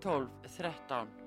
12 13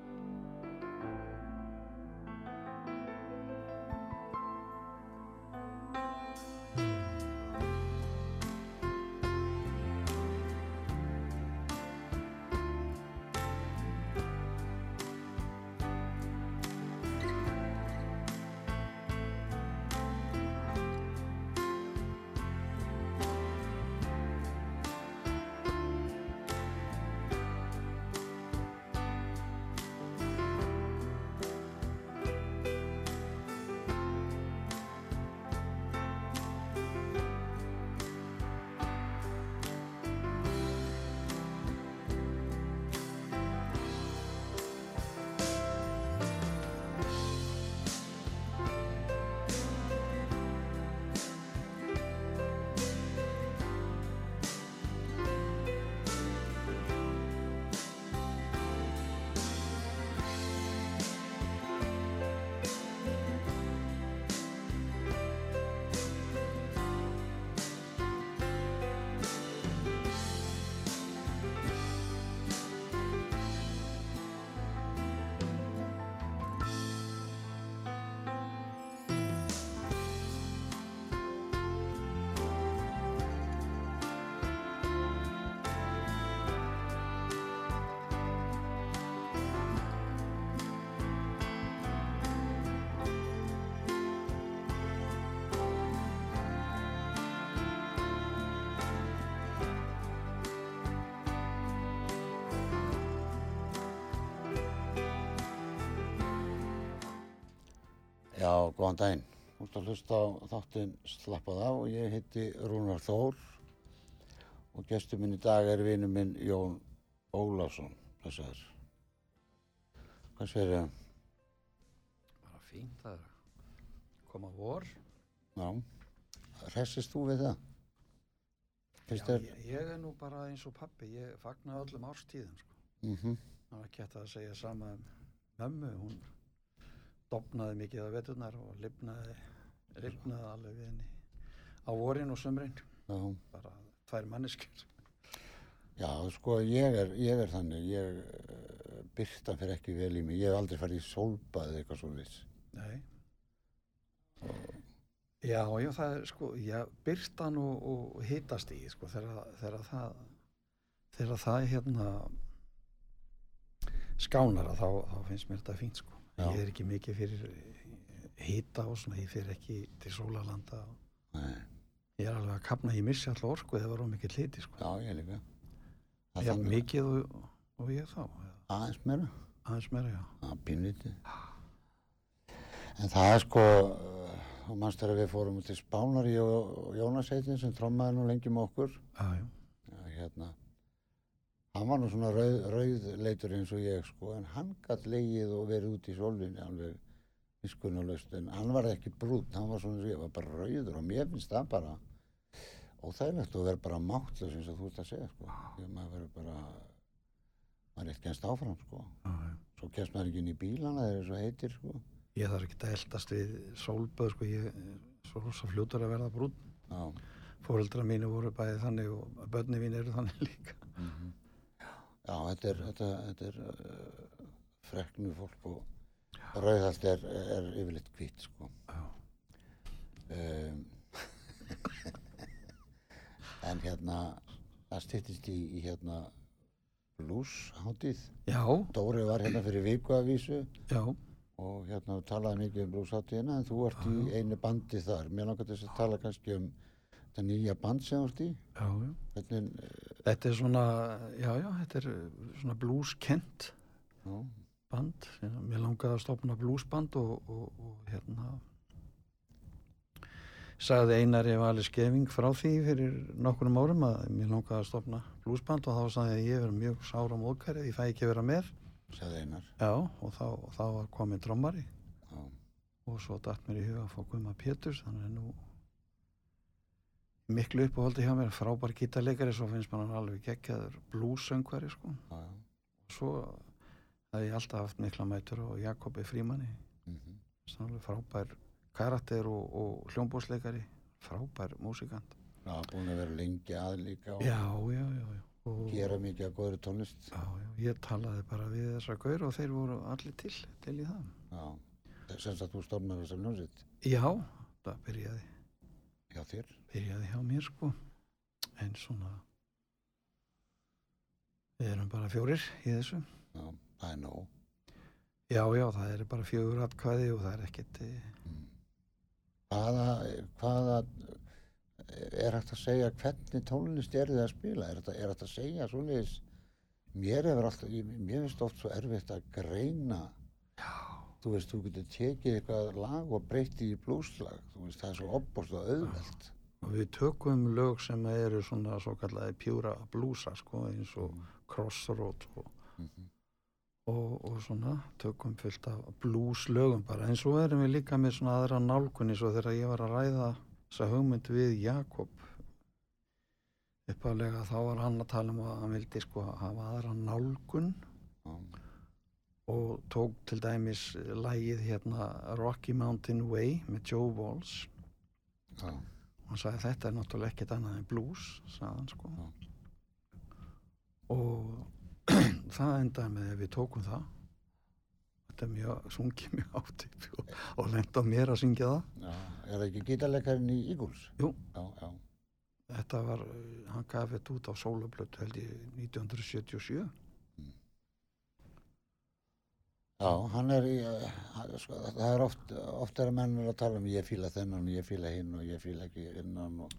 Já, góðan daginn. Þú ert að hlusta á þáttinn Slappað á og ég heiti Rúnar Þór og gestur minn í dag er vinnu minn Jón Ólafsson. Blessaður. Hvað segir þau? Bara fínt það er að koma vor. Já, hressist þú við það? Finnst Já, þér? ég, ég er nú bara eins og pappi, ég fagna öllum árstíðum sko. Mm Það var ekki hægt að segja sama um mömmu, hún dopnaði mikið af veturnar og lifnaði, lifnaði alveg við henni á vorin og sömrin, Já, bara tvær manneskir. já, sko ég er, ég er þannig, ég uh, byrta fyrir ekki vel í mig. Ég hef aldrei farið í sólbað eða eitthvað svo viss. Nei. Já, já, það er sko, já, byrtan og, og hitast í, sko, þegar, það, þegar það hérna skánara, þá, þá finnst mér þetta fínt, sko. Já. Ég er ekki mikið fyrir hita og svona, ég fyrir ekki til sólalanda og Nei, ég er alveg að kapna, ég missi alltaf orku eða var á mikið hliti, sko. já, ég líka. Það Já, þannig- mikið og, og ég þá, Aðeins meira. aðeins meira, já. Það er pínlítið. En það er sko, og mannst þegar við fórum til Spánar í Jó- Jónaseitin sem trommaði nú lengi með okkur. Já, já, Já, hérna, hann var nú svona rauð, rauðleitur eins og ég sko, en hann gætt leigið og verið út í sólvinni alveg miskunnulöst, en hann var ekki brún, hann var svona eins og ég, var bara rauður og mér finnst það bara óþægilegt og verið bara máttlaus eins og þú ert að segja sko. Því að maður verið bara, maður er eitt genst áfram sko. Svo kemst maður ekki inn í bílana, þeir eru svo heitir sko. Ég þarf ekki að eldast við sólböð, sko, ég er svo rosa fljótur að verða brún. Já, Fóreldra mínu voru bæði þannig og börni mín eru þannig líka. Já þetta er, þetta, þetta er uh, freknu fólk og rauðalt er, er yfirleitt hvít sko. Já. Um, en hérna, það styttist í, í hérna bluesháttið. Já, Dóri var hérna fyrir viku að vísu já, og hérna talaði mikið um bluesháttíðina en þú ert í einu bandi þar. Mér langar þess að tala kannski um þetta nýja band sem þú ert í. já, já. Hvernig, Þetta er svona, já, já, þetta er svona blueskent já, band. Mér langaði að stopna bluesband og, og, og hérna sagði Einari Vali Skeving frá því fyrir nokkurum árum að mér langaði að stopna bluesband og þá sagði ég að ég verið mjög sára móðkæri, ég fæ ekki vera með. Sagði Einar. Já, og þá, og þá var komin trommari. Já, og svo datt mér í huga að fá Guðma Péturs þannig að nú miklu uppáhaldi hjá mér, frábær gítarleikari svo finnst mann hann alveg geggjaður blúsöngvari sko. Og svo hef ég alltaf haft mikla mætur á Jakobi Frímanni. Mhm, sem alveg frábær karakter og, og hljómbúsleikari frábær músikant. Já, búin að vera lengi að líka og já, já, já, já. Og, gera mikið að góðri tónlist. já, já, ég talaði bara við þessa gaur og þeir voru allir til til í það. Já, sem sagt þú stofnar þessar hljómsveit. Já, það byrjaði hjá þér. byrjaði hjá mér sko en svona við erum bara fjórir í þessu Já, það er nóg. já já það er bara fjögur atkvæði og það er ekkert eh, Mm. Hvaða, hvaða er hægt að segja hvernig tónlist er þið að spila? Er er þetta að segja svoleiðis? Mér hefur alltaf, mér finnst oft svo erfitt að greina. Þú veist, þú getur tekið eitthvað lag og breytið í blúslag. Þú veist, það er svo opbúst og auðvelt. og við tökum lög sem eru svona svo kallaði pjúra blúsa sko eins og crossroad og, Mhm. og, og svona tökum fullt af blúslögum bara en svo erum við líka með svona aðra nálgunni svo þegar ég var að ræða þessa hugmynd við Jakob uppálega þá var hann að tala um að hann vildi sko hafa aðra nálgun Já, og tók til dæmis lægið hérna Rocky Mountain Way með Joe Walsh já, og hann sagði þetta er náttúrulega ekkert annað en blues sagði hann sko Já. og það endaði með að við tókum það þetta er mjög, sungið mjög átt og, og lenda mér að syngja það já. Er það ekki gítarleikarinn í Eagles? Jú. Já, já. þetta var, uh, hann gaf þetta út á sólablötu held ég 1977 Já, hann er í, eh, sko, það er oft, oft er að menn eru að tala um ég fíla þennan, ég fíla hinn og ég fíla ekki innan og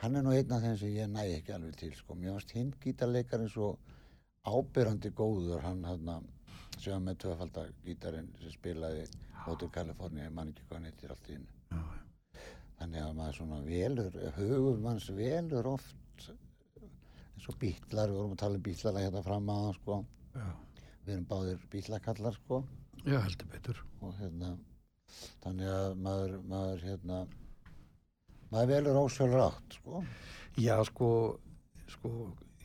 hann er nú einn af þeim sem ég næ ekki alveg til, sko. Mér varst hinn gítarleikarinn svo ábyrrandi góður, hann hann sem með tvöfaldar gítarinn sem spilaði Hotel California, ég man ekki hvað hann heitir allt í hennu. Þannig að maður svona velur, hugur manns velur oft eins og bítlar, við vorum að tala um bítlara hérna fram aðan, sko. já, Við erum báðir bítlakallar, sko. já heldur betur. Og hérna þannig að maður, maður hérna maður velur ósjálfur átt sko. Já sko, sko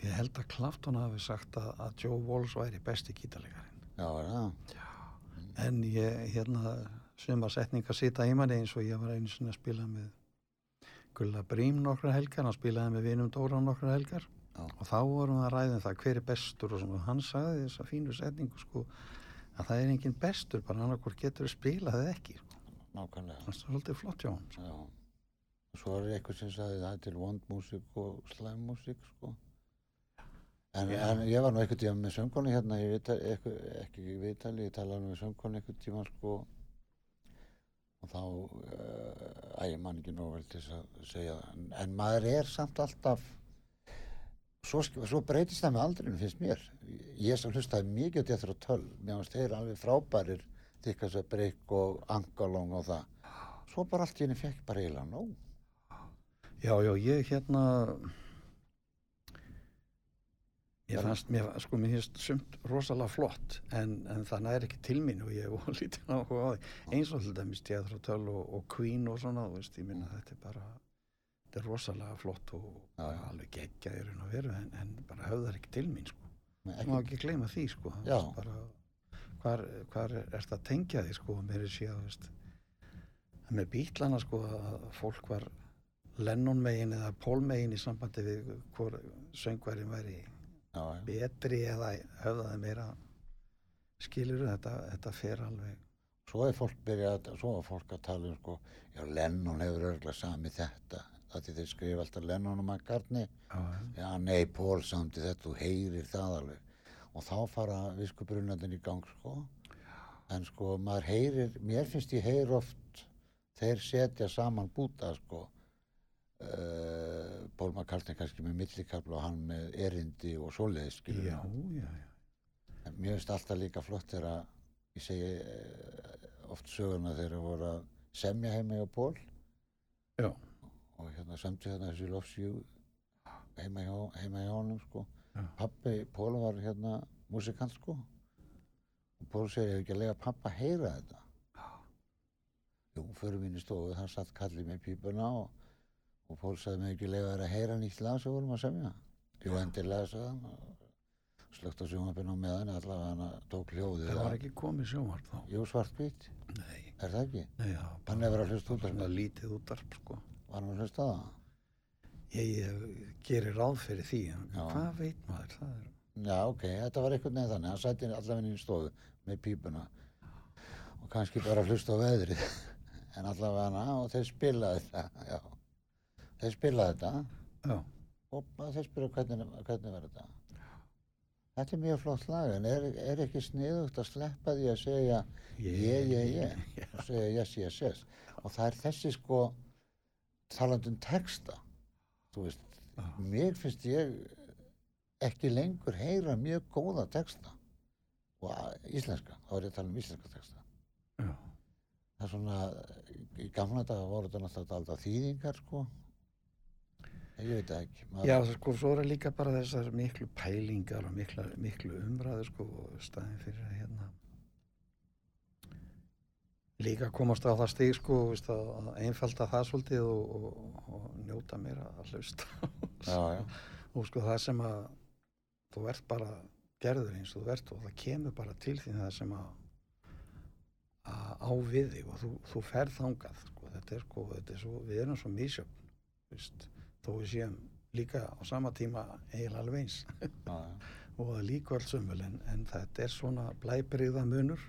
ég held að Clapton hafi sagt að, að Joe Walsh væri besti gítarleikarinn. Já, er það? En ég hérna sumar setningar sita í manni eins og ég var einu sinni að spila með Gulla Brím nokkra helgar, hann spilaði með vinum Dóra nokkra helgar Já. og þá vorum við að ræða um það hver er bestur og svona, hann sagði þessa fínu setningu sko að það er engin bestur, bara annarkur getur spilað eða ekki, sko. nákvæmlega. Það er svolítið flott hjá hann sko. og svo er eitthvað sem sagði það til vond músík og slæm músík sko. En, en ég var nú eitthvað tíma með söngkonu hérna ég veit ekki í viðtali ég talaði með söngkonu eitthvað tíma sko. Og þá uh, að ég man ekki nóg vel til þess að segja það. En, en maður er samt alltaf svo, svo breytist það með aldrinu finnst mér. Ég sem hlustaði mikið á þetta töl mér finnst þeir alveg frábærir þykast að breyk og angalong og það. Svo bara allt í henni fekk bara eiginlega nóg. Já, já, ég hérna ég fannst mér, sko, mér finnst sumt rosalega flott en, en það næri ekki til mín og ég var lítið áhuga á því. Eins og til dæmis Teatratöl og, og Queen og svona, þú veist, ég minna þetta er bara þetta er rosalega flott og Já, já. alveg geggja í raun og veru en, en bara höfðar ekki til mín, sko Nei, ekki. ekki, gleyma því, sko bara, hvar, hvar er þetta að tengja því, sko, mér er síðan, veist með bítlana, sko, að fólk var Lennon megin eða Paul megin í sambandi við hvor söngværin væri já, já. betri eða höfðaði meira skilur þetta, þetta fer alveg svo er fólk byrjað svo er fólk að tala um sko já Lennon hefur örgulega sami þetta það til þeir skrifa alltaf Lennon og McCartney. Já, já. Nei Paul samti þetta þú heyrir það alveg. Og þá fara viskubrunandinn í gang sko. En sko maður heyrir mér finnst ég heyr oft þeir setja saman búta sko. Uh, Paul McCartney kannski með millikabla og hann með erindi og svoleiðis já, já, já. En mér finnst alltaf líka flott þegar að ég segi eh, oft söguna þegar að voru að semja heima hjá Pól Já. Og hérna semdi hérna þessi You heima hjá, heima hjá honum sko Já. pappi Pól var hérna músikant sko og Pól segir, ég hef ekki að lega pappa að heyra þetta. Jú, förum inn í stofu, það satt kallið með pípuna og, og Pól sagði mig ekki lega að heyra nýtt lag sem vorum að semja. Jú, endilega sagði hann slögt á sjónvapinu á meðan allavega hann tók hljóðið. Það var ekki komið sjónvarp þá. Jú, svartkvít, Nei, er það ekki? nei, já. Hann hefur að hlusta út af Svona það. lítið útarp, sko. Var hann að hlusta á það? Ég, ég gerir ráð fyrir því, Já. hvað veit maður? Það er, Já, ok, þetta var einhvern veginn þannig. Hann sætti allavega inn í stofu með pípuna og kannski bara hlusta á veðrið. En allavega hana og þeir spilaði þetta, já. Þeir spilaði þetta já, og þeir spila hvernig, hvernig var þetta. Þetta er mjög flott lag, en er, er ekki sniðugt að sleppa því að segja ég, ég, ég og segja yes, yes, yes. Og það er þessi sko talandum texta. Þú veist, Já. mér finnst ég ekki lengur heyra mjög góða texta og íslenska, þá er ég að tala um íslenska texta. já, Það er svona, í gamla daga voru þetta náttúrulega alltaf þýðingar sko. Ég veit ekki. maður- Já, sko, svo er líka bara þessar miklu pælingar og mikla, miklu umræður sko, og staðin fyrir að hérna líka komast á það stig sko, veist, að einfalda það svolítið og, og, og njóta meira að hlusta. Já, já, og sko það sem að þú ert bara gerður eins og þú ert og það kemur bara til því það sem að, að á við þig og þú, þú ferð þangað sko. þetta er sko, þetta er svo, við erum svo mísjöfn þó við séum líka á sama tíma eiginlega alveg eins. Já, og það líka alls umvel en, en þetta er svona blæbriða munur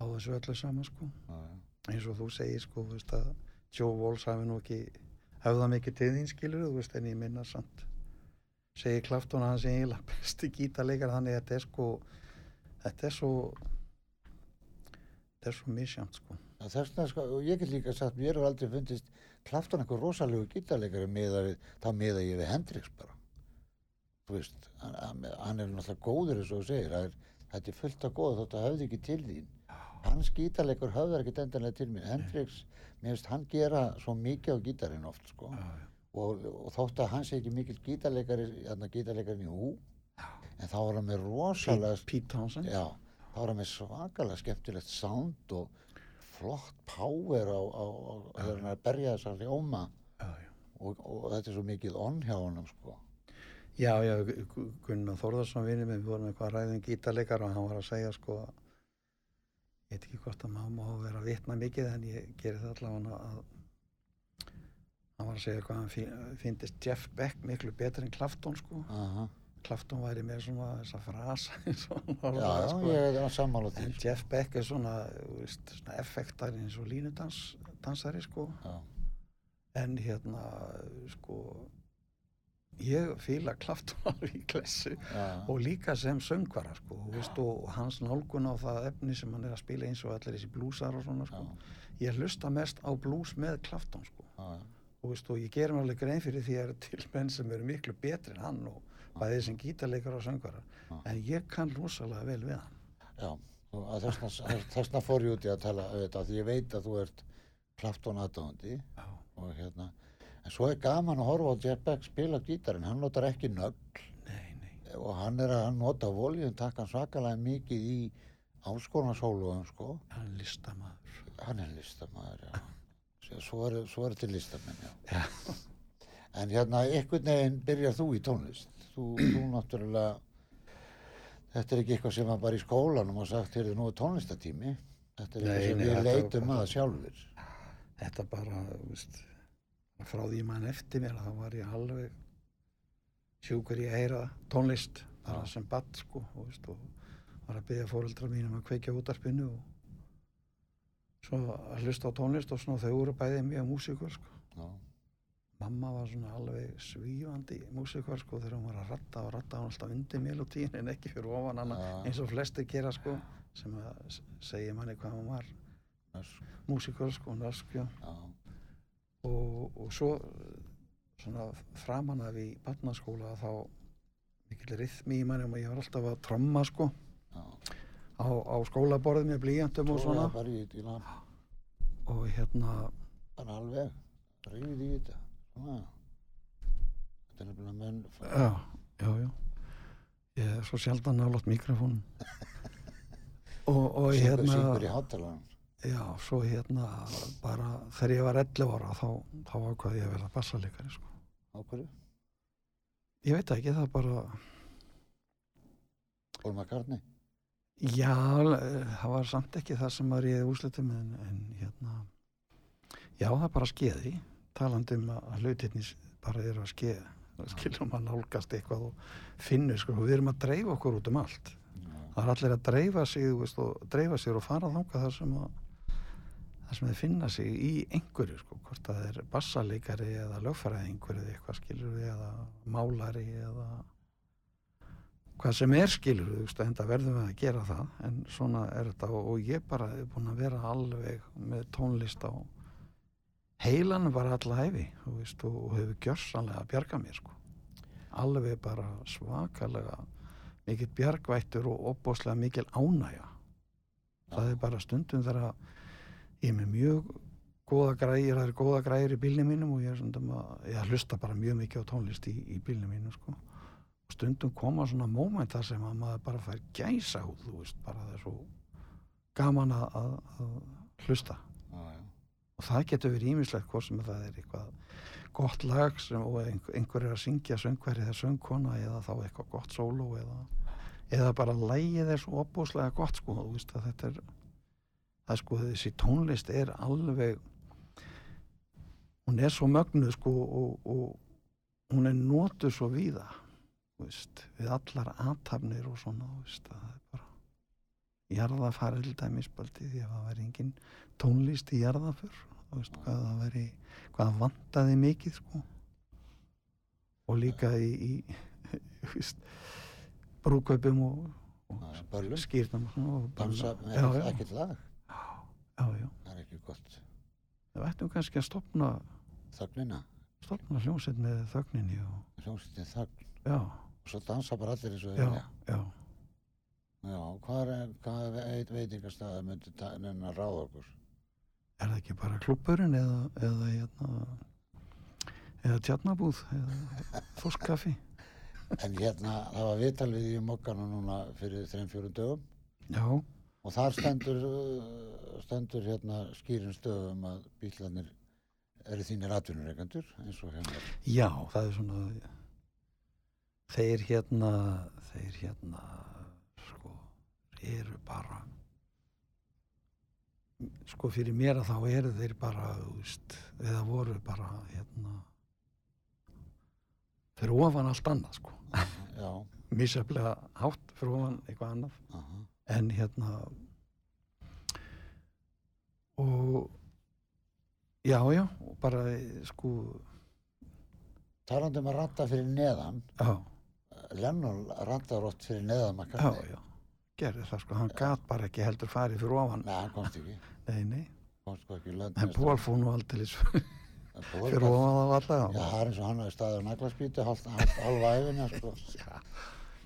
á þessu öllu saman sko já, já. eins og þú segir sko veist að Joe Walsh hafi nú ekki hefða mikið til þín skilur veist en ég minna samt segir Clapton að hann sé eiginlega besti gítarleikar þannig að þetta er sko þetta er svo þetta er svo misjamt sko Já, Þess vegna, sko, ég get líka sagt, mér hefur aldrei fundist Klafton einhver rosalegu gítarleikari við, þá miða ég við Hendrix bara. Þú veist, hann, hann er náttúrulega góður eins og þú segir, það er, þetta er fullt af góða þótt að höfði ekki til þín. Hans gítarleikur höfðar ekki endanlega til mér. Hendrix, mér finnst hann gera svo mikið á gítarinn oft, sko. já, já. Og, og þótt að hann sé ekki mikill gítarleikari, hérna gítarleikarinn í hú, en þá var hann með rosalega Pete, Townsend Já, þá er hann með svakalega skemmtilegt sound og flott power á, á, á hann er að berja þess að hljóma já, já. og, og þetta er svo mikið onn hjá honum sko. Já, já, Gu- Gunnar Þórðarsson vinni við vorum eitthvað að ræðum gítarleikar og hann var að segja sko ég veit ekki hvort að maður má vera að vitna mikið en ég geri það allavega að hann var að segja hvað hann finnist Jeff Beck miklu betur en Clapton sko Aha. Clapton væri með svona þessa frasa Já, sko. ég er sammála því en sko. Jeff Beck er svona, veist, svona effektar eins og línudansari sko Já, en hérna sko ég fíla Clapton alveg í klessu já, og líka sem söngvara sko, veist, og hans nálgun á það efni sem hann er að spila eins og allir þessi blúsar og svona sko. ég hlusta mest á blús með Clapton sko. já, og, veist, og ég ger mér alveg grein fyrir því að það eru til menn sem eru miklu betri en hann og bæðið sem gítarleikar og söngvara en ég kann rosalega vel við hann já. Þessna, þessna fór ég út í að tala þetta því ég veit að þú ert Klafton aðdáðandi og hérna en svo er gaman að horfa á Jeff Beck spila gítarinn, hann notar ekki nögl. Nei, nei, og hann er að nota voljum takk hann svakalega mikið í áskonarshóluðum sko. Hann er listamaður. Hann er listamaður já. Svo- er, er til listamenn já. en hérna einhvern veginn byrjar þú í tónlist. Þú, þú náttúrulega þetta er ekki eitthvað sem var bara í skólanum og sagt hér er nú tónlistatími þetta er eitthvað sem við þetta leitum að sjálfur þetta bara, þú veist frá því mann eftir mér þá var ég alveg sjúkur í að heyra tónlist bara sem badd sko og, veist, og var að byggja fóreldra mínum að kveikja útarpinu og svo að hlusta á tónlist og svona þau voru bæðið mjög músikur sko. Já, mamma var svona alveg svífandi músikur sko þegar hún var að ratta og ratta hún alltaf undir melodíin en ekki fyrir ofan hana Já. eins og flesti gera sko sem að segja manni hvað hún var Nösk, músikur sko, nörsk, já. Já, og, og svo svona framan af í barnaskóla þá mikill rithmi í manni og ég var alltaf að tromma sko já. á, á skólaborðið með blíjantum og svona. Bara og hérna bara alveg rífið í þetta. Svona. Þetta er nefnilega menn já, já, já. Ég er svo sjaldan nálátt mikrofónum. Og, og hérna. Já, svo hérna bara þegar ég var 11 ára þá, þá ákvaði ég að verða bassalegari sko. Á hverju? ég veit ekki, það bara Paul McCartney? já, það var samt ekki það sem var ég úslutum en, en hérna já, það bara skeiði talandi um að hlutinni bara eru að skeið skilum að nálgast eitthvað og finnur sko, við erum að dreifa okkur út um allt það er allir að dreifa sig veist, og dreifa sér og fara þangað þar sem að þar sem þeir finna sig í einhverju sko, hvort það er bassaleikari eða lögfræðingur eða eitthvað skilur við eða málari eða hvað sem er skilur við, en það verðum við að gera það en svona er þetta og, og ég bara er búin að vera alveg með tónlist á alla hæfi þú veist, og, og hefur gjörsanlega að bjarga mér sko. alveg bara svakalega mikill bjargvættur og opbóslega mikil ánægja það er bara stundum þegar ég er með mjög góða græðir, það er góða græðir í bílnum mínum og ég er að, ég hlusta bara mjög mikið á tónlist í, í bílnum mínum sko. og stundum koma svona móment þar sem að maður bara fær gæsa út, þú veist, bara það er svo gaman að, að, að hlusta Já, já. og það getur verið ímislegt hvort sem það er eitthvað gott lag sem, og einhver, einhver er að syngja söngveri eða söngkona eða þá eitthvað gott sóló eða, eða bara lægið er svo opbúslega gott sko, þú veist að þetta er er sko þessi tónlist er alveg hún er svo mögnuð sko og, og hún er notuð svo víða veist, við allar aðtafnir og svona, veist, að það er bara jarðafarið til dæmis baldi því að það væri engin tónlist í jarðaför þú veist, hvað það væri hvað vantaði mikið sko. Og líka í, í brúkaupum og, og skýrnum og er já, ekkert lag? Já, já, Það er ekki gott. við ættum kannski að stopna Þögnina, stopna hljómsveit með þögninni og, hljómsveitin þögn. já, Og svo dansa bara allir eins og já, þeir vilja. já Já, hvað er, hvað er veit, veitingastæði myndi nenn að ráða okkur? er það ekki bara klubburinn eða eða hérna eða tjarnabúð eða þorskaffi En hérna, það var viðtal við í mokkanu núna fyrir þreim fjórum dögum já, og þar stendur, uh, stendur hérna skýrin stöðum að bílarnir eru þínir atvinnureikandur eins og hérna. já, það er svona þeir hérna þeir hérna sko, eru bara sko fyrir mér að þá eru þeir bara veist, eða voru bara hérna fyrir ofan allt annað sko. Já, misjaflega hátt fyrir ofan eitthvað annað. Aha, en hérna og já, já, og bara sko, talandi um að ranta fyrir neðan, já, Lennon rantar oft fyrir neðan já, já gerði það sko, hann gat bara ekki heldur farið fyrir ofan, Nei, hann komst ekki, nei, nei. Komst sko ekki lönd. en Pól fór nú aldeilis fyrir ofan það alla. Já, það er eins og hann hafi staðið á hálf, hálfa æfina, sko. já,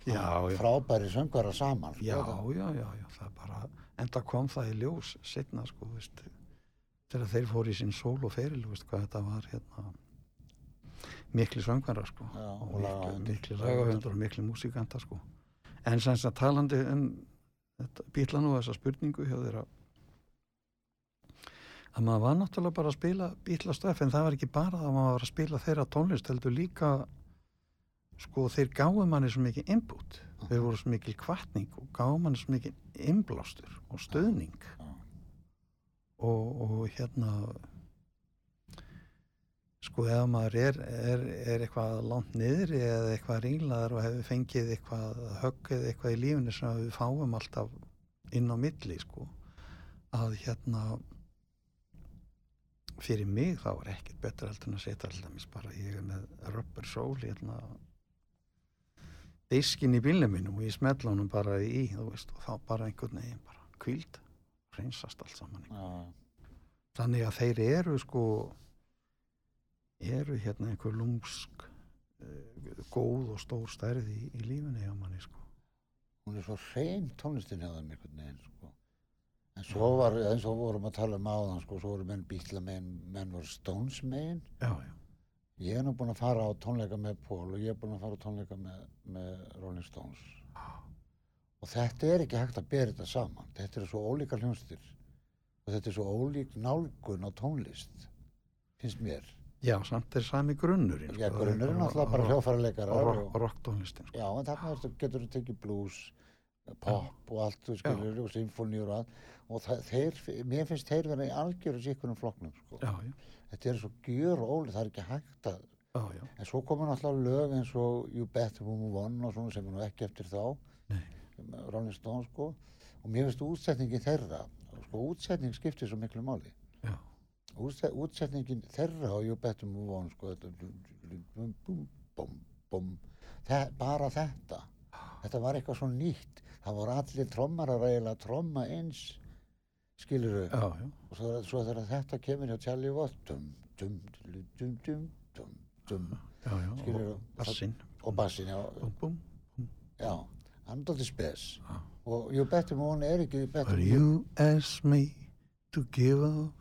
já, Frábæri söngvara saman, sko. já, já, já, já, það er bara enda kom það í ljós setna sko, veist, þegar þeir fóru í sinn sól og feril, veist hvað þetta var hérna mikli söngverðar sko Já, og mikli, mikli lagahöndur og mikli músikanta sko en sem sagt talandi um bílan og þessa spurningu hjá þeirra að maður var náttúrulega bara að spila bílastöf en það var ekki bara að maður var að spila þeirra tónlist heldur líka sko þeir gáðu manni svo mikið input þeir voru svo mikil kvartning og gáðu manni svo mikil innblástur og stöðning Já. og, og hérna sko ef maður er, er, er eitthvað langt niður eða eitthvað ringlaðar og hefur fengið eitthvað höggið eitthvað í lífinu sem við fáum alltaf inn á milli sko að hérna fyrir mig þá er ekkert betra heldur en að setja alltaf bara ég er með rubber soul hérna diskin í bílnum mínum og ég smetla honum bara í veist og þá bara einhvern veginn bara kvíld reynsast allt saman Já, þannig að þeir eru sko eru hérna einhver lúmsk uh, góð og stór stærð í, í lífinni hjá manni sko. Hún er svo hrein tónlistin hjá þeim einhvern veginn sko. en svo var, eins og vorum að tala um áðan sko, svo voru menn bítla megin menn voru Stones megin já, já, ég er nú búinn að fara á tónleika með Paul og ég er búinn að fara á tónleika með, með Rolling Stones og þetta er ekki hægt að bera þetta saman þetta eru svo ólíkar hljónstir og þetta er svo ólík nálgun á tónlist finnst mér Já, samt er sami grunnurinn. Já, sko, grunnurinn og- náttúrulega bara hljóðfæraleikarar Og og- rock- og rocktónlistin, sko. Já, en þarna getur þú tekið blues, pop og allt, þú skilur, og symfóníur og allt. Og þeir, mér finnst þeir vera í algjöru sikkunum flokknum, sko. Já, já, Þetta er svo gjör og ólið, það er ekki hægt að, já. en svo komur náttúrulega lög eins og You Bet We Move On og svona sem er nú ekki eftir þá. Rolling Stone, sko. Og mér finnst útsetningin þeirra, sko, útsetning skiptir svo miklu máli. Já, Útse- útsetningin þeirra og You Bet We Move On, sko, bum, bum, bum, Þe, bara þetta. Þetta var eitthvað svo nýtt. Það voru allir trommarar eiginlega að tromma eins, skilur já. Og svo, svo þegar þetta kemur hjá Charlie Watt, dum, dum, dum, dum, dum, dum, já, Skilurðu, og bassinn. og bassin, já, Búm, búm. já, hann dálítið spes. Já. Og You Bet Me One er ekki But you asked me to give up.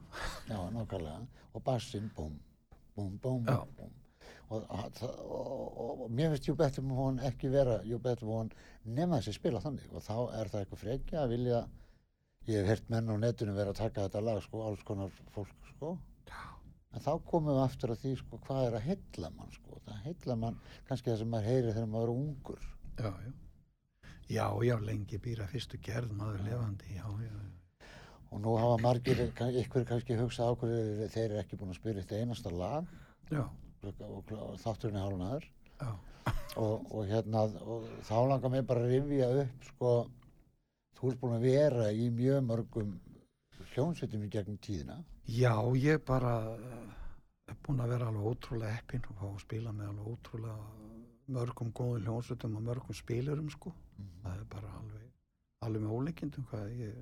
Já, nákvæmlega. Og bassinn, búm, búm, búm, Já. búm. Og, og, og, mér finnst You Bet Me One ekki vera You Bet Me One nema þessi spila þannig. Og þá er það eitthvað frekja að vilja, ég hef heyrt menn á netinu vera að taka þetta lag, sko, alls konar fólk, sko. En þá komum við aftur að því, sko, hvað er að heilla mann, sko. Það heilla mann, kannski það sem maður heyri þegar maður er ungur. Já, já. Já, já, lengi býra fyrstu gerð maður lefandi, já, já. já. Og nú hafa margir, ykkur kannski hugsað á hverju þeir eru ekki búin að spila eitt einasta lag Já, og, þátturinn er hálfnaður. já. og, og hérna og þá langar mér bara að rifja upp sko þú ert búin að vera í mjög mörgum hljónsveitum í gegnum tíðina Já, ég bara eh, er búinn að vera alveg ótrúlega heppinn og fá að spila með alveg ótrúlega mörgum góðum hljónsutum og mörgum spilurum sko. Það er bara alveg, alveg með óleikindum hvað ég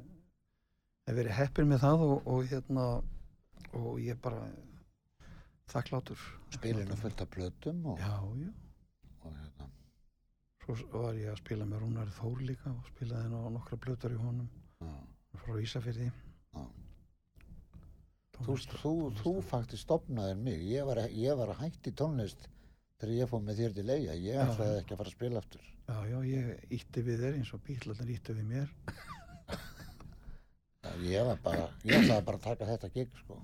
hef verið heppinn með það og, og hérna og ég bara þakklátur. spilinu fullt af plötum og, Já, já. Svo var ég að spila með Rúnari Þór líka og spilaði henn á nokkra blötur í honum. Já, frá Ísafirði. já. Þú, þú, þú faktisk stopnaðir mig. Ég var, ég var að hætti tónlist þegar ég fór með þér til eiga ég ætlaði ekki að fara að spila aftur. Já, já, ég ítti við þér eins og bílarnir ítti við mér. Já, ég var bara, ég ætlaði bara að taka þetta gig sko.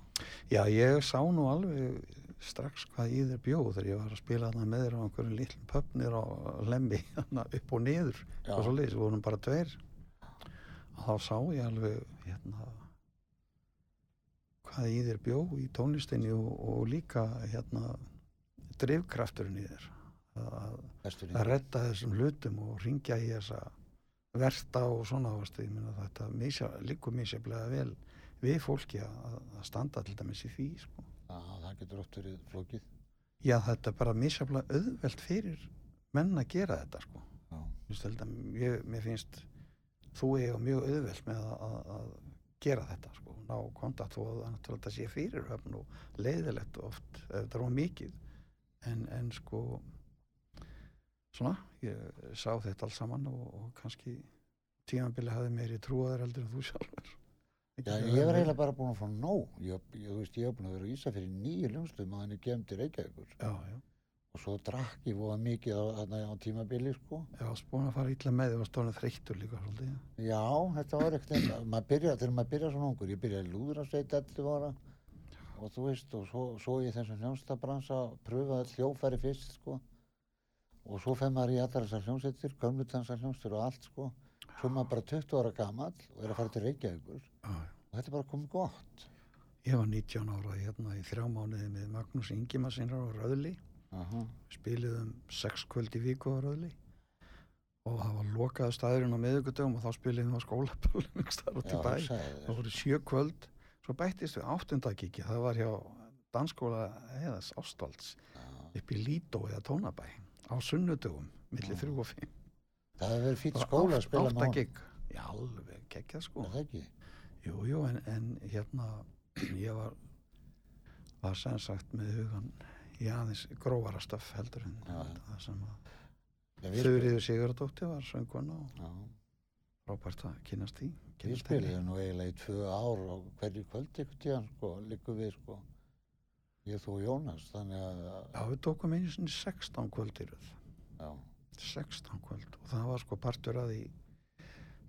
Já, ég sá nú alveg strax hvað í þér bjóð þegar ég var að spila þarna með þér á einhverjum litlum pöpnir á lemmi upp og niður Já. og svo leiðis, við vorum bara tveir og þá sá ég alveg hérna hvað í þér bjó í tónlistinni og, og líka hérna drifkrafturinn í þér að, að redda þessum hlutum og ringja í þessa versta og svona ástu, þetta líkur misjaflega vel við fólki að, að standa til dæmis í því sko. Já, það getur oft verið flókið Já, þetta er bara misjaflega auðvelt fyrir menn að gera þetta sko. Að, ég, mér finnst þú eiga mjög auðvelt með að, að, að gera þetta sko. ná kontakt og náttúrulega þetta sé fyrirhöfn og leiðilegt oft þetta er of mikið en, en sko svona, ég sá þetta alls saman og, og kannski tímanbili hafði meiri trúaður heldur en þú sjálfur Já, ég var eiginlega bara búin að fá nóg. Ég, ég, þú veist, ég var búin að vera í Ísafjörði nýju ljónstum að hann kemd til Reykjavíkur. Já, já, Og svo drakk ég voða mikið á, á tímabili, sko. ég var búin að fara illa með því var stóðan þreyttur líka svolítið Já, þetta var ekkert, maður byrja, þegar maður byrja svona ungur, ég byrjaði lúðrasveit 11 ára og þú veist, og svo, svo í þessum hljónstabransa pröfaði hljófæri fyrst, sko. Og svo fer maður í allar þessar hljónsveitir, gömlutansar hljónstur og allt, sko. Svo er maður bara 20 ára gamall og er að fara til Reykjavíkur. Og þetta er bara komið gott. Ég var 19 ára hérna í þrjá mánuði með Magnús Ingimarsinrar á Röðli. Aha, spiliðum sex kvöld í viku á Röðli. Og það var lokaði staðurinn á miðugudögum og þá spiliðum við á hugsaðu það voru sjö kvöld. Svo bættist við áttundakiki það var hjá dansskóla eðas Ástvalds upp í Lító eða Tónabæ á sunnudögum millir Já. þrjú og fimm Það hefur verið var skóla að spila með gig. Já, alveg geggjað sko það ekki? Jú, jú, en, en hérna ég var var sem sagt með hugan í aðeins grófara stöff heldur en já. það sem að Þurriður Sigurðardóttir var söngkona og já, frábært að kynast því við spiliðum nú eiginlega í tvö ár og hverju kvöld ykkur tíðan sko, líku við sko. Ég þú og Jónas, þannig að, Já, við tókum einu sinni 16 kvöld í röð já, 16 kvöld. Og það var sko partur að því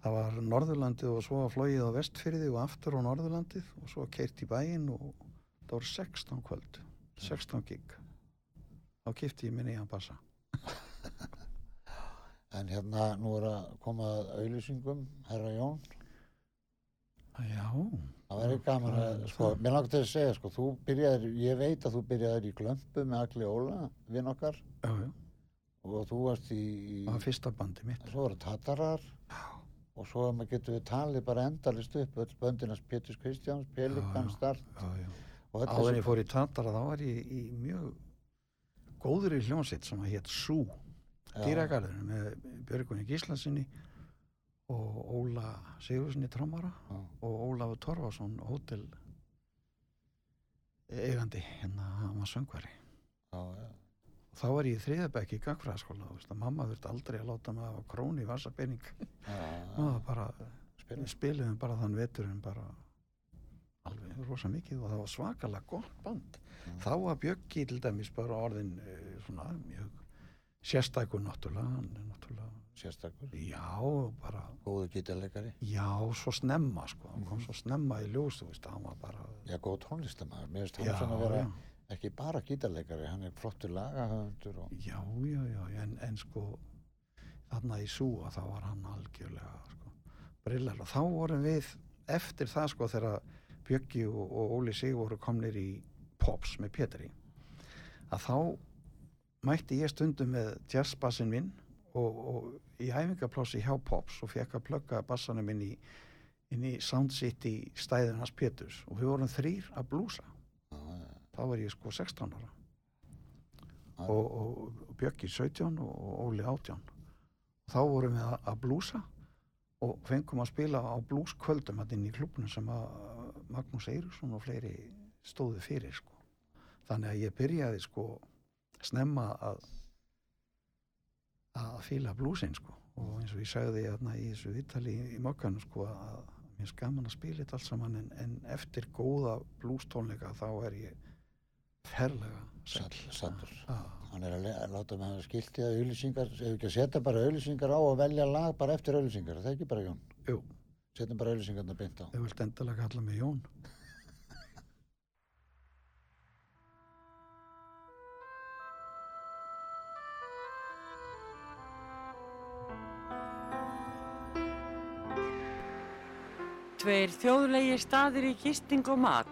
það var Norðurlandið og svo var flóið á vestfyrði og aftur á Norðurlandið og svo keirt í bæinn og það voru 16 kvöld 16 gig. Þá kipti ég minni í hann bassa En hérna, nú er að koma að auðlýsingum, herra Jón. já, Það væri gaman að, sko, mér langt að segja, sko, þú byrjaðir, ég veit að þú byrjaðir í glömpu með Agli Óla, vinn okkar, já, já, og þú varst í, það var fyrsta bandi mitt. Svo voru Tatarar, og svo getur við talið bara endalist upp, öll böndinans Péturs Kristjáns, og öll áður en ég fór í Tatara þá var ég í mjög góður í hljónsitt sem að hétt Sú. Já. dýragarðinu með Björgunni Gíslasinni og Óla Sigurssoni trommara Já. og Ólafur Torfarsson hótel eigandi hérna hann var söngvari þá var ég í þriðabæk í gangfræðaskóla veist að mamma þurfti aldrei að láta mig hafa króni spila. við spiliðum bara þann veturinn bara alveg rosa mikið og það var svakalega gott band. Mm. þá var Bjöggi til dæmis bara orðin uh, svona mjög sérstækur náttúrulega hann er náttúrulega Sérstakur, já bara góðu gítarleikari. já svo snemma sko. Hann kom svo snemma í ljós þú veist hann var bara Já, góð tónlistamæður, mér já, hann svona að vera já, ekki bara gítarleikari, hann er flottur lagahöfundur og já, já, já en, en sko þarna í súa þá var hann algjörlega sko brillar og þá vorum við eftir það sko þegar Bjöggi og, og Óli Sig voru komnir í Pops með Pétri að þá mætti ég stundum með jazzbassin minn og, og í æfingaplássi hjá Pops og fekk að plugga bassanum minn í, inn í Sound City stæðin hans Péturs. Og við vorum þrýr að blúsa þá var ég sko 16 ára. Og, og, og Bjöggi 17 og, Óli 18 og þá vorum við að, að blúsa og fengum að spila á blúskvöldum inn í klubnum sem að Magnús Eiríksson og fleiri stóðu fyrir sko. þannig að ég byrjaði sko snemma að að fíla blúsin sko. Og eins og ég sagði hérna í þessu viðtali í, í mokkanum sko að mér er gaman að spila þetta allt saman en, en eftir góða blústónleika þá er ég sallur. Já, Hann er að, láta með það skilti að auðlýsingar, ef ekki að setja bara auðlýsingar á og velja lag bara eftir auðlýsingar, það er ekki bara Jón. jú, Setjum bara auðlýsingarna beint á. þau vilt endilega kalla mig Jón Tveir þjóðlegi staðir í gisting og mat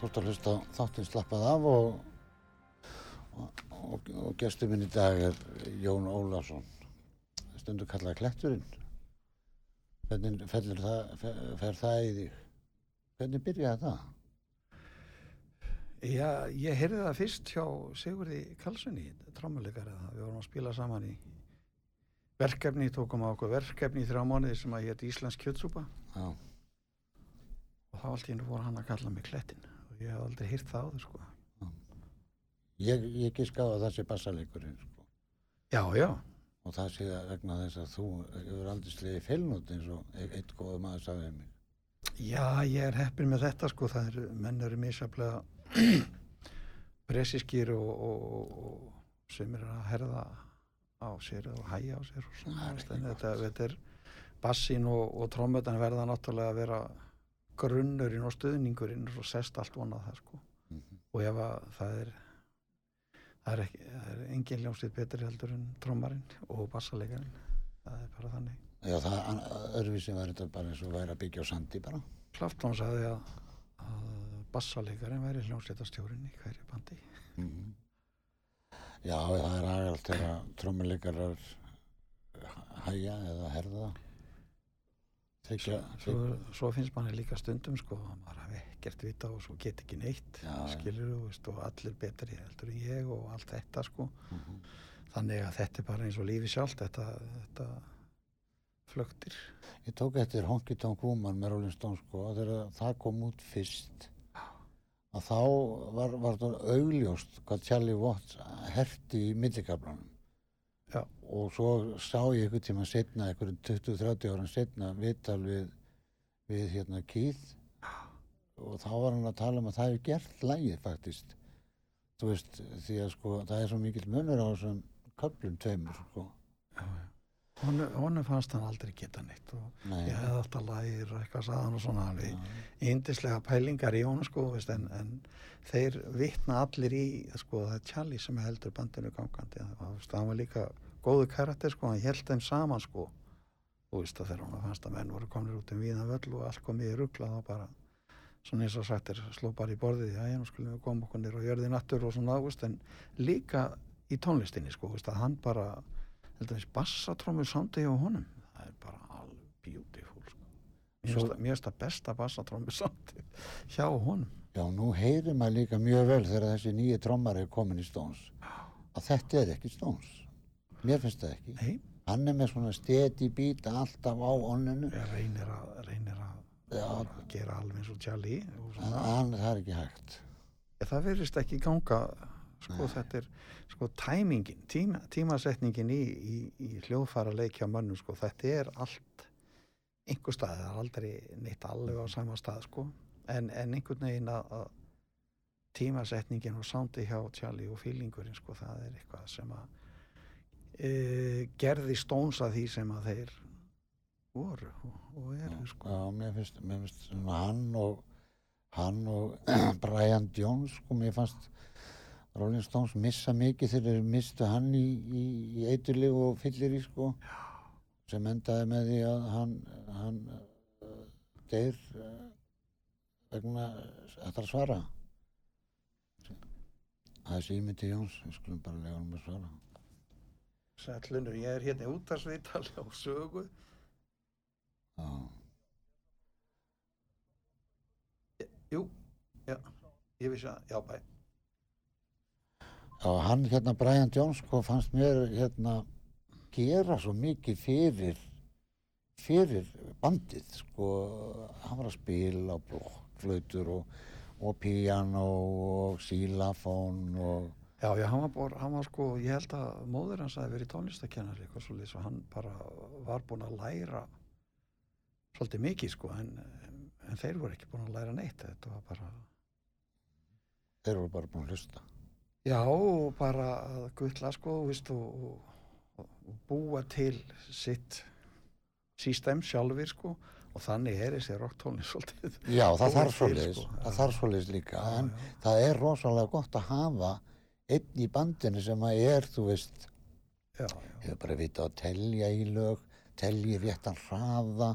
þú ert að hlusta þáttinn slappað af og, og, og, og gestur minn í dag er Jón Ólafsson, stundu kallað Kletturinn. Hvernig það, fer, það í þig? Hvernig byrjaði það? Já, ég heyrði það fyrst hjá Sigurði Karlssoni, trámuleikari það. Við vorum að spila saman í verkefni, tókum á okkur verkefni í þrjá mánuði sem að hétt Íslensk kjötsúpa Já, og þá allt í hennu voru hann að kalla mig Klettin ég hef aldrei hýrt það áður sko. ég, ég giska á að það sé bassaleikurinn, sko. Já, já, Og það sé að vegna þess að þú hefur aldrei slegið feilnót eins og e- einn góð maður sagði mig. já, ég er heppin með þetta sko, það er, menn eru misjaflega presiskir og, og, og, sem er að herða á sér og hæja á sér og svona, þetta, þetta er bassin og, og trommetan verða náttúrulega að vera grunnurinn og stuðningurinn og sest allt vonað það sko Mhm. og ef að það er það er, ekki, það er engin ljómsveit betri heldur en trommarinn og bassalegarinn það er bara þannig Já, það öðruvísi var þetta bara eins og væri að byggja á sandi bara. Klaftón sagði að, að bassalegarinn væri hljómsveitastjórinn í hverju bandi Mhm. Já, það er aðgalt þegar trommuleikarar hæja eða herða. Þykja, svo, svo finnst manni líka stundum sko að maður hafi ekkert vita og svo get ekki neitt Já, skilur þú veist og allir betri heldur en ég og allt þetta sko Mhm. þannig að þetta er bara eins og lífi sjálft þetta, þetta flögtir Ég tók eftir Honky Tonk Woman með Rolling Stones sko og þegar það kom út fyrst að þá var, var það augljóst hvað Charlie Watts herti í millikablanum. Já. Og svo sá ég einhvern tíma setna, einhverjum 20-30 ára setna viðtal við, við hérna Keith og þá var hann að tala um að það hefur gert lægið faktist. Þú veist, því að sko það er svo mikill munur á þessum köflum tveimur sko. Honu, honum fannst hann aldrei geta neitt og Nei. ég hefði alltaf lægir eitthvað saðan og svona alveg Já. yndislega pælingar í honum sko veist, en, en þeir vitna allir í sko það er Charlie sem heldur bandinu gangandi það var líka góðu karakter sko hann held þeim saman sko og veist að þegar hann fannst að menn voru komnir út um víðan völl og allt komið í ruggla þá bara svona eins og sagt er sló bara í borðið já, já, nú skulum við koma okkur og jörði nattur og svona, veist, en líka í tónlistinni sko, veist, að hann bara heldur þess bassatrómmu sándi hjá honum það er bara alveg beautiful sko. mér finnst það- besta bassatrómmu sándi hjá honum Já, nú heyrir maður líka mjög vel þegar þessi nýju trommar er komin í Stones að þetta er ekki Stones. Mér finnst það ekki. Nei, Hann er með svona stedi býta alltaf á onninu. ég reynir að, reynir að bara gera alveg eins og og En hann, það er ekki hægt. það verðist ekki ganga sko Nei. þetta er sko tæmingin, tíma, tímasetningin í, í, í hljóðfæra leikja mönnum sko þetta er allt einhver stað, það er aldrei neitt alveg á sama stað sko en, en einhvern veginn að, að tímasetningin og sándi hjá Charlie og fílingurinn sko það er eitthvað sem að e, gerði stónsa því sem að þeir voru og, eru sko Já, mér finnst, mér finnst hann og hann og Brian Jones, sko, mér fannst Rolling Stones missa mikið þegar þeir mistu hann í, í, í eiturlíf og fyllir í, sko. Sem endaði með því að hann, hann uh, deyr uh, vegna þetta að svara. Það er símyndi Jóns, við skulum bara lega hann að svara. Sællunur, ég er hérna í útarsviðtali á sögu. Já, Jú, já, ég vissi að, já bæ. Já, hann hérna Brian Jones sko fannst mér hérna gera svo mikið fyrir fyrir bandið sko. Hann var að spila blokkflautur og, og piano og xylafón og Já, já, hann var, bor, hann var sko, ég held að móður hans hafi verið tónlistakennari eitthvað svolítið og hann bara var búinn að læra svolítið mikið sko en, en þeir voru ekki búin að læra neitt þetta var bara, þeir voru bara búin að hlusta já, og bara að guttla sko, veist, og, og, og búa til sitt sístem sjálfur sko og þannig er þessi rocktónlist svolítið Já, það Búin þarf svoleiðis, sko, það þarf svoleiðis líka Já, en já. það er rosalega gott að hafa einn í bandinu sem að er, þú veist já, já, hefur bara vitað að telja í lög telja réttan hraða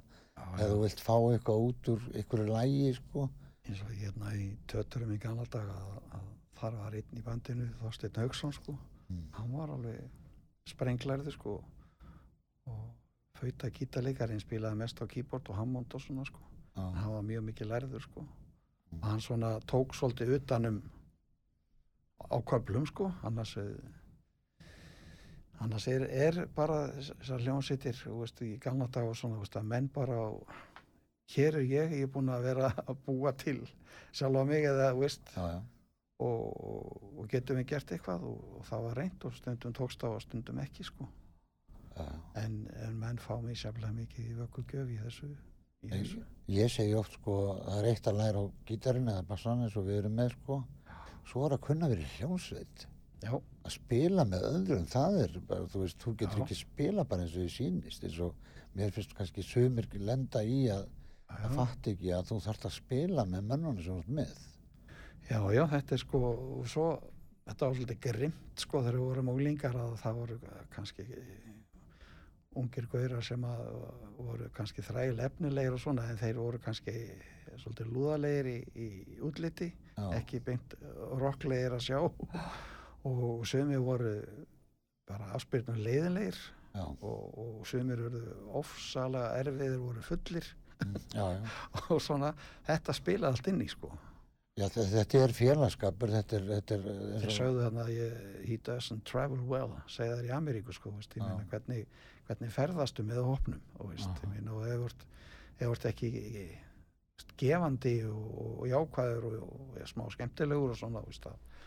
ef þú vilt fá eitthvað út úr einhverju lægi sko. Eins og hérna í töturum í gamla dag að, að þar var einn í bandinu Þorsteinn Haugsson sko. Mm. hann var alveg sprenglarði sko og fauta gítarleikarinn spilaði mest á keyboard og Hammond og svona sko. Já, hann var mjög mikið lærður sko. Og hann svona tók svolítið utanum á köflum sko. Annars eh, annars er, er bara þessar veist í gamla dag og svona veist menn bara á, hér er ég, ég er búin að vera að búa til sjálfa mig eða veist. Já, já. og, og getum við gert eitthvað og, og það var reynd og stundum tókst á og stundum ekki sko. En, en menn fá mig sérlega mikið í vökkulgjöf í þessu, Ég, ég segi oft sko það er eitt að læra á gítarinn eða bassan eins og við erum með sko svo er að kunna verið hljónsveit Já, að spila með öðrum það er bara, þú veist, þú getur Já. ekki spila bara eins og þið sýnist eins og mér finnst kannski sumir lenda í að það fatt ekki að þú þarft að spila með mönnunum sem þú ert með. Já, já, þetta er sko og svo, þetta var svolítið grimt sko þegar við vorum úlingar að það voru kannski ungir gaurar sem að voru kannski þræl efnilegir og svona en þeir voru kannski svolítið lúðalegir í, í útliti Já. ekki beint rocklegir að sjá. Og sumir voru bara afspyrnum leiðinlegir já, og, og sumir voru ofsalega erfiðir voru fullir. Mm, já, já. og svona, þetta spilaði allt inn í sko. Já þe- þetta er félagskapur þetta er, þetta er þeir sögðu þarna að ég, he doesn't travel well segja þær í Ameríku sko veist, meina hvernig, hvernig ferðastu með hópnum og þú ert ekki veist, gefandi og, og jákvæður og, og, og smá skemmtilegur og svona veist, að,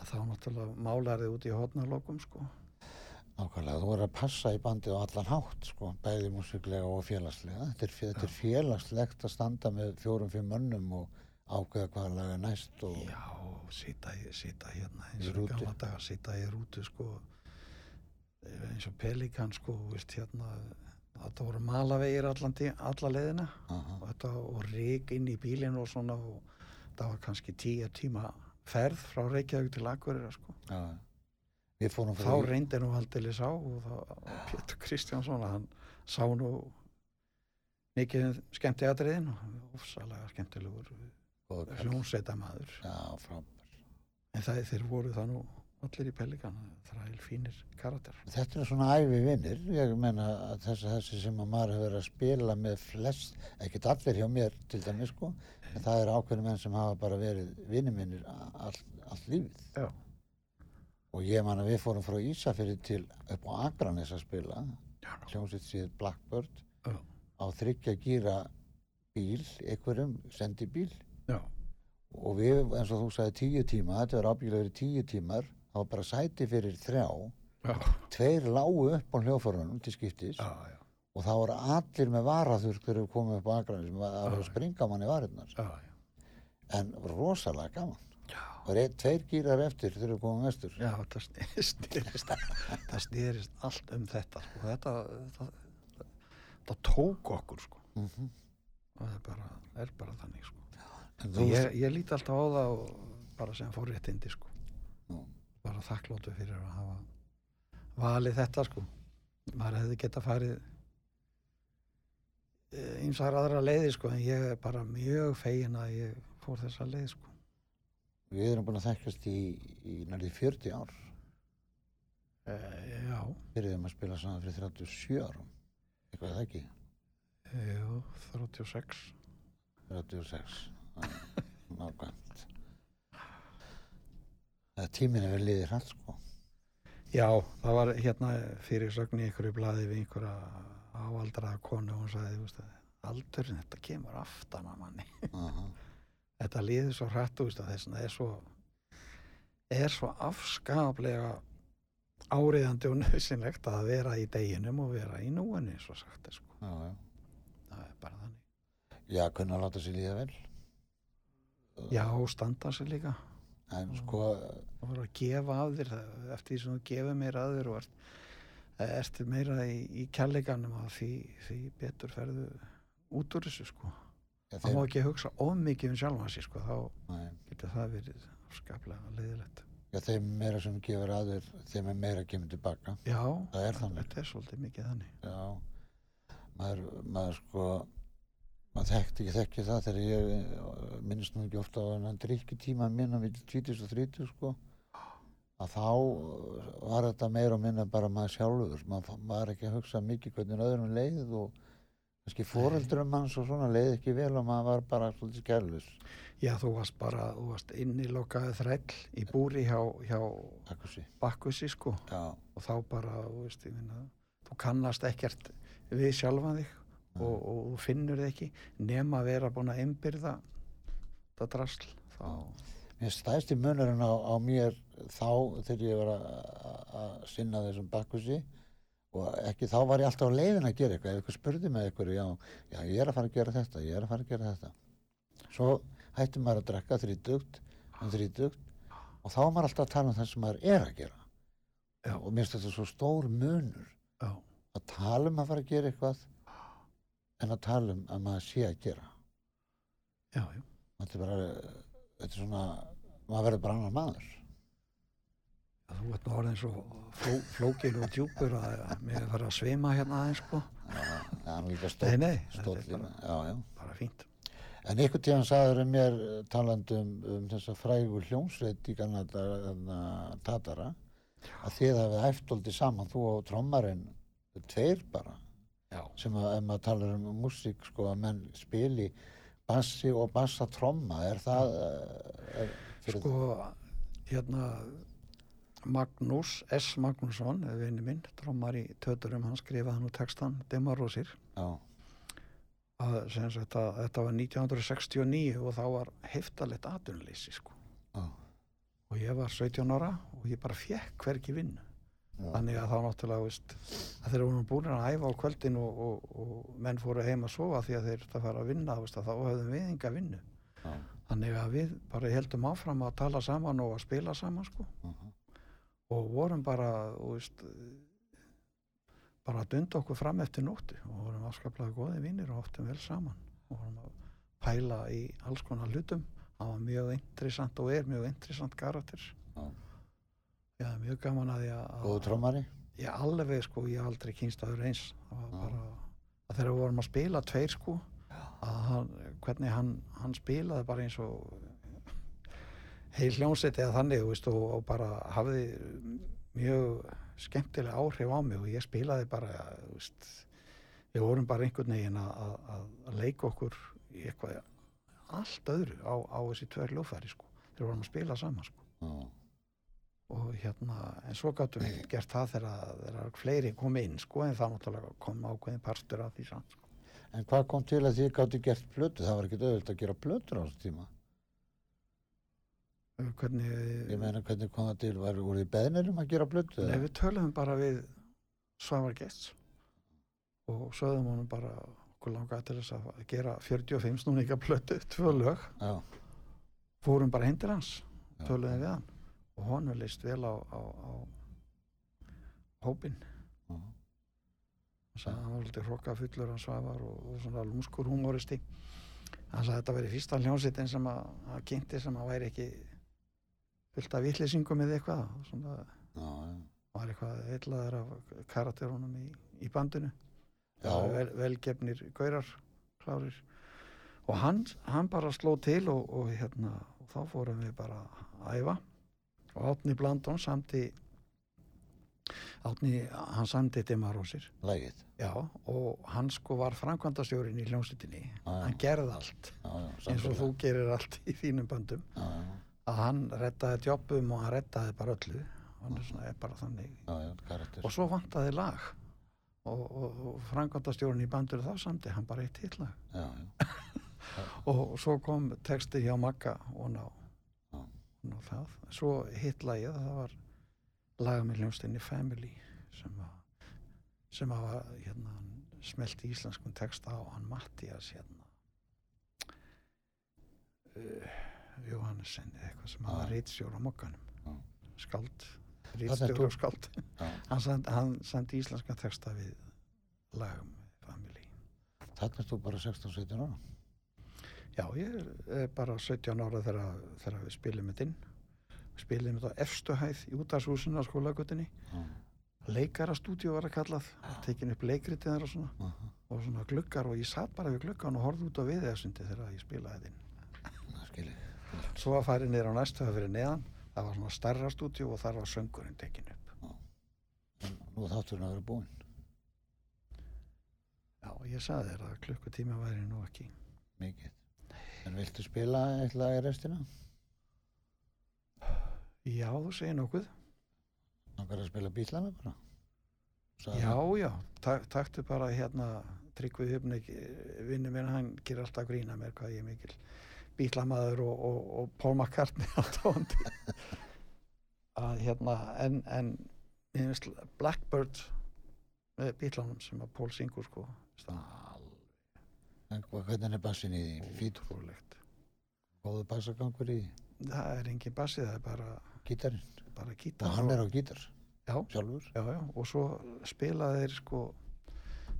að þá náttúrulega málar þið út í hotnarlokum sko. Nákvæmlega, þú verður að passa í bandið á allan hátt, sko, bæði músiklega og félagslega. Þetta er, þetta er félagslegt að standa með fjórum, fimm mönnum og ákveða hvaða lag er næst og Já, sita, sita hérna eins og gamla daga, sita í rútu sko. Eins og Pelikan sko, veist hérna þetta voru malavegir alla leiðina. Aha, og þetta og rík inn í bílinn og svona og það var kannski tíu tíma ferð frá Reykjavík til Akureyra sko. já, Þá í- reyndi nú aldrei sá og það, Pétur Kristjánsson hann sá nú mikið um skemmti aðriðin og ofsalega skemmtilegur hljónsveita maður Já. En það, þeir voru það nú allir í Pelikan, þræl fínir karakter. Þetta er svona ævi vinnir, ég meina að þessi, þessi sem að maður hefur verið að spila með flest, ekkert allir hjá mér til dæmis, sko, en það er ákveðni menn sem hafa bara verið vinnir minnir allt all lífið. Já. Og ég man að við fórum frá Ísafirði til upp á Akranes að spila, hljómsveit síð Blackbird, Já. á þryggja gíra bíl, einhverjum sendi bíl já, og við, eins og þú sagði tíu tíma, þetta var ábyggilega verið tíu tímar, það var bara sæti fyrir þrjá, já, tveir lágu upp á hljóðforunum til skiptis já, já, og það voru allir með varaþurr þegar við komum upp á Akranes sem var að springa manni já, en rosalega gaman. Og tveir gýrar eftir þegar við komum vestur. Já, það sne- snerist, það snerist allt um þetta, sko, þetta, það, það tók okkur, sko, mm og það er bara, er bara þannig, sko. ég, ég líti alltaf á það og bara sem forréttindi, sko, Nú. Bara þakklótu fyrir að hafa valið þetta, sko. Maður hefði geta farið einsar aðra leiði, sko, en ég er bara mjög fegin að ég fór þessa leið, sko. við erum búin að þekkjast í, í nærði 40 ár E, já, byrjuðum að spila saman fyrir 37 árum eitthvað er það ekki já, 36. 36 nákvæmt það tíminn er vel liðið hrætt sko Já, það var hérna fyrir sögn í einhverju blaði við einhverja áaldraða konu og hún sagði, aldurinn þetta kemur aftan að manni. Aha. Þetta líður svo veist, að þess að það er svo, er svo afskaplega áriðandi og nöðsynlegt að vera í deginum og vera í núinu, svo sagt er sko. já, já. Það er bara þannig. já, kunna að láta sér líða vel Já, og standa sig líka. en sko Það voru að gefa af þér, eftir því sem þú gefur meira að þér og ert, ert meira í, í kærleikanum að því, því betur ferðu út úr þessu sko. Það má ekki hugsa of mikið um sjálfan sig sko, þá nei, getur það verið skaplega leiðilegt. já, þeim meira sem gefur aður þeim er meira kemur tilbaka Já, Það er þannig. þetta er svolítið mikið þannig. já maður, maður sko maður þekkti ekki þekki það þegar ég eh, minnst nú ekki ofta á hann drikki tíma minna við 20 og 30 sko að þá eh, var þetta meira og minna bara maður sjálfur. Maður var ekki að hugsa mikið hvernig öðrum leið og kannski fóreldurum hans og svona leið ekki vel og maður var bara svolítið skærlus Já, þú varst bara, þú varst innilokaði þræll í búri hjá, hjá Akkursi Bakkusi sko. Já, og þá bara, þú veist, ég minna þú kannast ekkert við sjálfan þig og, og þú finnur þig ekki nema að vera búin að einbyrða þetta drasl þá, Mér stæðst í munurinn á, á mér þá þegar ég var að- sinna þessum bakkusi og ekki þá var ég alltaf á leiðin að gera eitthvað. Ef eitthvað spurði með eitthvað já, já, ég er að fara að gera þetta, ég er að fara að gera þetta. Svo hætti maður að drekka þrítugt um þrítugt og þá var maður alltaf að tala um það sem maður er að gera. Já. og mér finnst þetta svo stór munur já, að tala um að fara að gera eitthvað en að tala um að maður sé að gera. Já, já. Þetta er bara þetta er svona, maður verður bara annar maður. Þú ert nú orðin svo fló, flókin og djúpur að mér er farið að svima hérna aðeins sko. Það er líka nei, stórt, nei, þetta stórt er bara, Já, já. bara fínt. En einhvern tíðan sagður um mér eh, talandi um, þessa frægu hljómsveit í Kanada, Tatara, að þið hafið æftóldi saman, þú og trommarinn, tveir bara, já, sem að ef maður talar um músík, sko, að menn spili bassi og bassa tromma, er það, eh, er, sko hérna Magnús S. Magnússon vinni minn, trommar í Töturum hann skrifaði nú textan Demarósir að að þetta var 1969 og þá var heftalegt atvinnuleysi sko. Já, og ég var 17 ára og ég bara fekk hvergi vinnu. Já, þannig að þá náttúrulega veist, að þeir voru búin að æfa á kvöldin og, og, og menn fóru heim að sofa því að þeir þetta fara að vinna veist, að þá höfðum við enga vinnu. Já, þannig að við bara heldum áfram að tala saman og að spila saman sko. Mhm, og vorum bara þú veist, bara að dunda okkur fram eftir nóttu. Og vorum afskaplega góði vinnir og áttum vel saman. Og vorum að pæla í alls konar hlutum. Það var mjög interessant og er mjög interessant karakter. Já. Já, mjög gaman að ég að Góðu trommari? ég alveg sko, ég aldrei kynst aður eins. Það var Já. bara að þegar við vorum að spila tveir sko að hann, hvernig hann, hann spilaði bara eins og heil hljómsett eða þannig veist, og, og bara hafði mjög skemmtilega áhrif á mig og ég spilaði bara veist, við vorum bara einhvern veginn að, að, að, leika okkur í eitthvað allt öðru á, á þessi tveir ljófæri sko, þegar vorum að spila saman sko Já, og hérna, en svo gáttum við gert það þegar, þegar fleiri kom inn sko, en það náttúrulega kom ákveðin partur af því samt sko. En hvað kom til að þið gáttu gert plötu? Það var ekkert auðvitað að gera plötur á þessu tíma. hvernig Ég meina hvernig kom það til? Var, voru þið beðnir um að gera plötu? Nei, við töluðum bara við Svavar Gests og sögðum honum bara okkur langaði til þess að gera 45 snúninga plötu, tvö lög Já, fórum bara til hans, töluðum við hann og honum leist vel á, á, á hópinn já, hann hann var lítið hróka fullur hann Svavar og, og svona lúmskur humoristi hann sagði að þetta veri fyrsta hljónsettin sem að, að kynnti sem að væri ekki fullt af vitleysingum eða eitthvað. Og svona já, já. var eitthvað heitlaður af karakterunum í, í bandinu. Vel, velgefnir gaurar klárir. Og hann, hann bara sló til og, og hérna og þá fórum við bara að æfa. Og Átni Blandón samti Átni, hann samti Dimarósir Lægið. já og hann sko var framkvæmdastjórin í hljómsveitinni. Já, hann gerði allt Já, já, eins og þú gerir allt í þínum bandum Já, já, að hann rettaði jobbum og hann rettaði bara öllu. Hann er svona er bara þannig. Já, já, karakter. og svo vantaði lag. Og, og, og frangvandastjórun í bandur þá samti hann bara eitt hitlag Já, já, og svo kom texti hjá Magga og ná, ná það svo hitlagið það var laga með hljómsdeinni Family sem að sem að hérna smelt í íslenskum texta á hann Mattias hérna. Uh, Jóhannesson eða eitthvað sem að reitstjóra á mokkanum þú- og skáld. Já. hann send, hann sendi íslenska texta við lagum family. Þarna er þú bara 16-17 ára. já ég er, bara 17 ára þegar, þegar við spilum þetta inn spilum þetta á efstu hæð í útashúsinu á skólagutinni Já, leikarastúdíu var að kallað. Tekin upp leikritið þar og svona. Aha, og svona gluggar og ég satt bara við gluggan og horfði út á viðeðsundi þegar ég spilaði skilji. svo að færi niður á næstu það fyrir neðan. Það var svona stærra stúdíu og þar var söngurinn tekin upp. Nú þátturinn að vera búinn. já, ég sagði þér að klukkutíma væri nú ekki. Mikið. En viltu spila eitthvað í restina? Já, þú segir nokkuð. Langar að spila bílana bara? Sagði já, já, tak, taktu bara hérna Tryggvi Hufnik vinnu minn, hann gerir alltaf grína mér hvað ég er mikil bílamaður og, og, og alltaf að hérna en, en ég finnst Blackbird með bílanum sem að Paul syngur sko En hvernig er bassin í því? Fítur, útrúlegt góðu bassagangur í það er engin bassi, það er bara, gítarinn. bara Og gítar hann er á gítar já, sjálfur. já, já, og svo spilaði þeir sko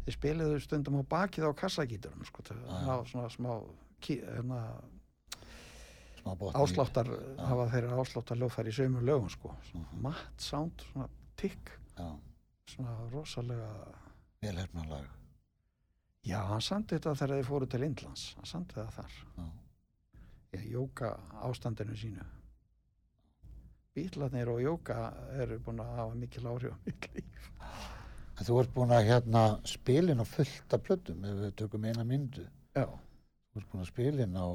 þeir spilaði stundum á bakið á kassagíturum sko, já. ná svona smá ký, hérna, Smá ásláttar Já. hafa þeirra ásláttar lögfæri í sömu lögum sko Mhm. matt sound, svona tikk svona rosalega velhefna lag. já, hann sandi þetta þegar þeir fóru til Indlands hann sandi það þar í jóka ástandinu sínu bílarnir og jóka eru búin að hafa mikil áhrif á mitt líf En þú ert búin að hérna spilin á fullt af plötum ef við tökum eina myndu. já, Þú ert búin að spilin á,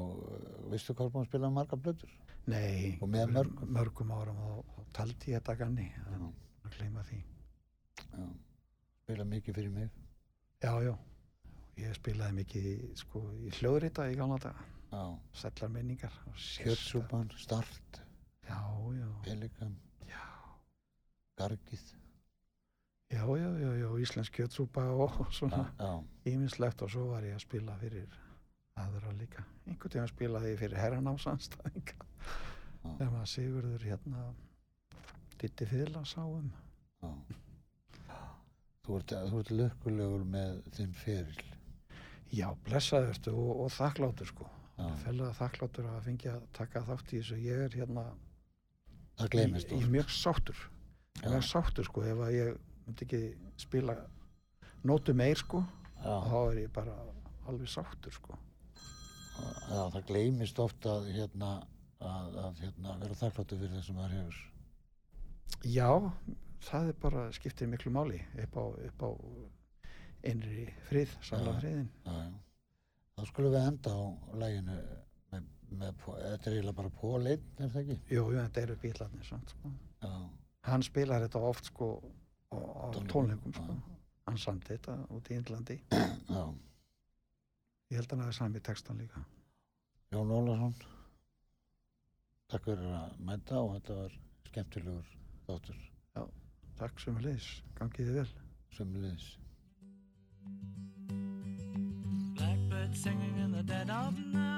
veistu hvað er búin að spila á marga plötur? nei Og með mörgum? mörgum árum og, og taldi ég þetta ganni að gleyma því Já. Spila mikið fyrir mig. já, já, ég spilaði mikið sko, í hljóðrita í gamla daga Já. sætlar minningar Kjötsúpan, Start, já, já, Pelikan, já Gargið. Já, já, já, já, íslensk kjötsúpa og svona já, ímislegt og svo var ég að spila fyrir aðra líka. Einhvern tíma spilaði ég fyrir herranámsanstæðinga þegar maður Sigurður hérna ditti fyrirla sáum. já. Þú ert, ert lökkulegur með þinn feril. Já, blessaðurstu og, og þakkláttur sko. Já. Fælega þakkláttur að fengja að taka þátt í þessu. Ég er hérna Það gleymist í, í oft. mjög sáttur. Já. Mjög sáttur sko ef að ég myndi ekki spila nótu meir sko. Já, þá er ég bara alveg sáttur sko. já, það gleymist oft að, hérna, að, að hérna, vera þakkláttu fyrir það sem maður hefur. Já, það er bara skiptir miklu máli upp á, upp á einri frið, samla friðin. Já, já. Þá skulum við enda á læginu þetta er eiginlega bara Pól einn, er það ekki? Jú, jú, þetta eru bílarnir samt, sko. Já, Hann spilar þetta oft, sko, á, Tónleikum, sko. já. Hann samdi þetta út í Indlandi. já. Ég held að hann hafi samið textan líka. Jón Ólason, takk fyrir að mæta og þetta var skemmtilegur þáttur Takk sem að liðs, gangið þið vel. sömulegis. Blackbird singing in the dead of night.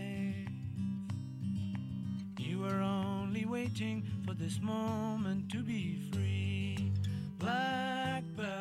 Waiting for this moment to be free. Blackbird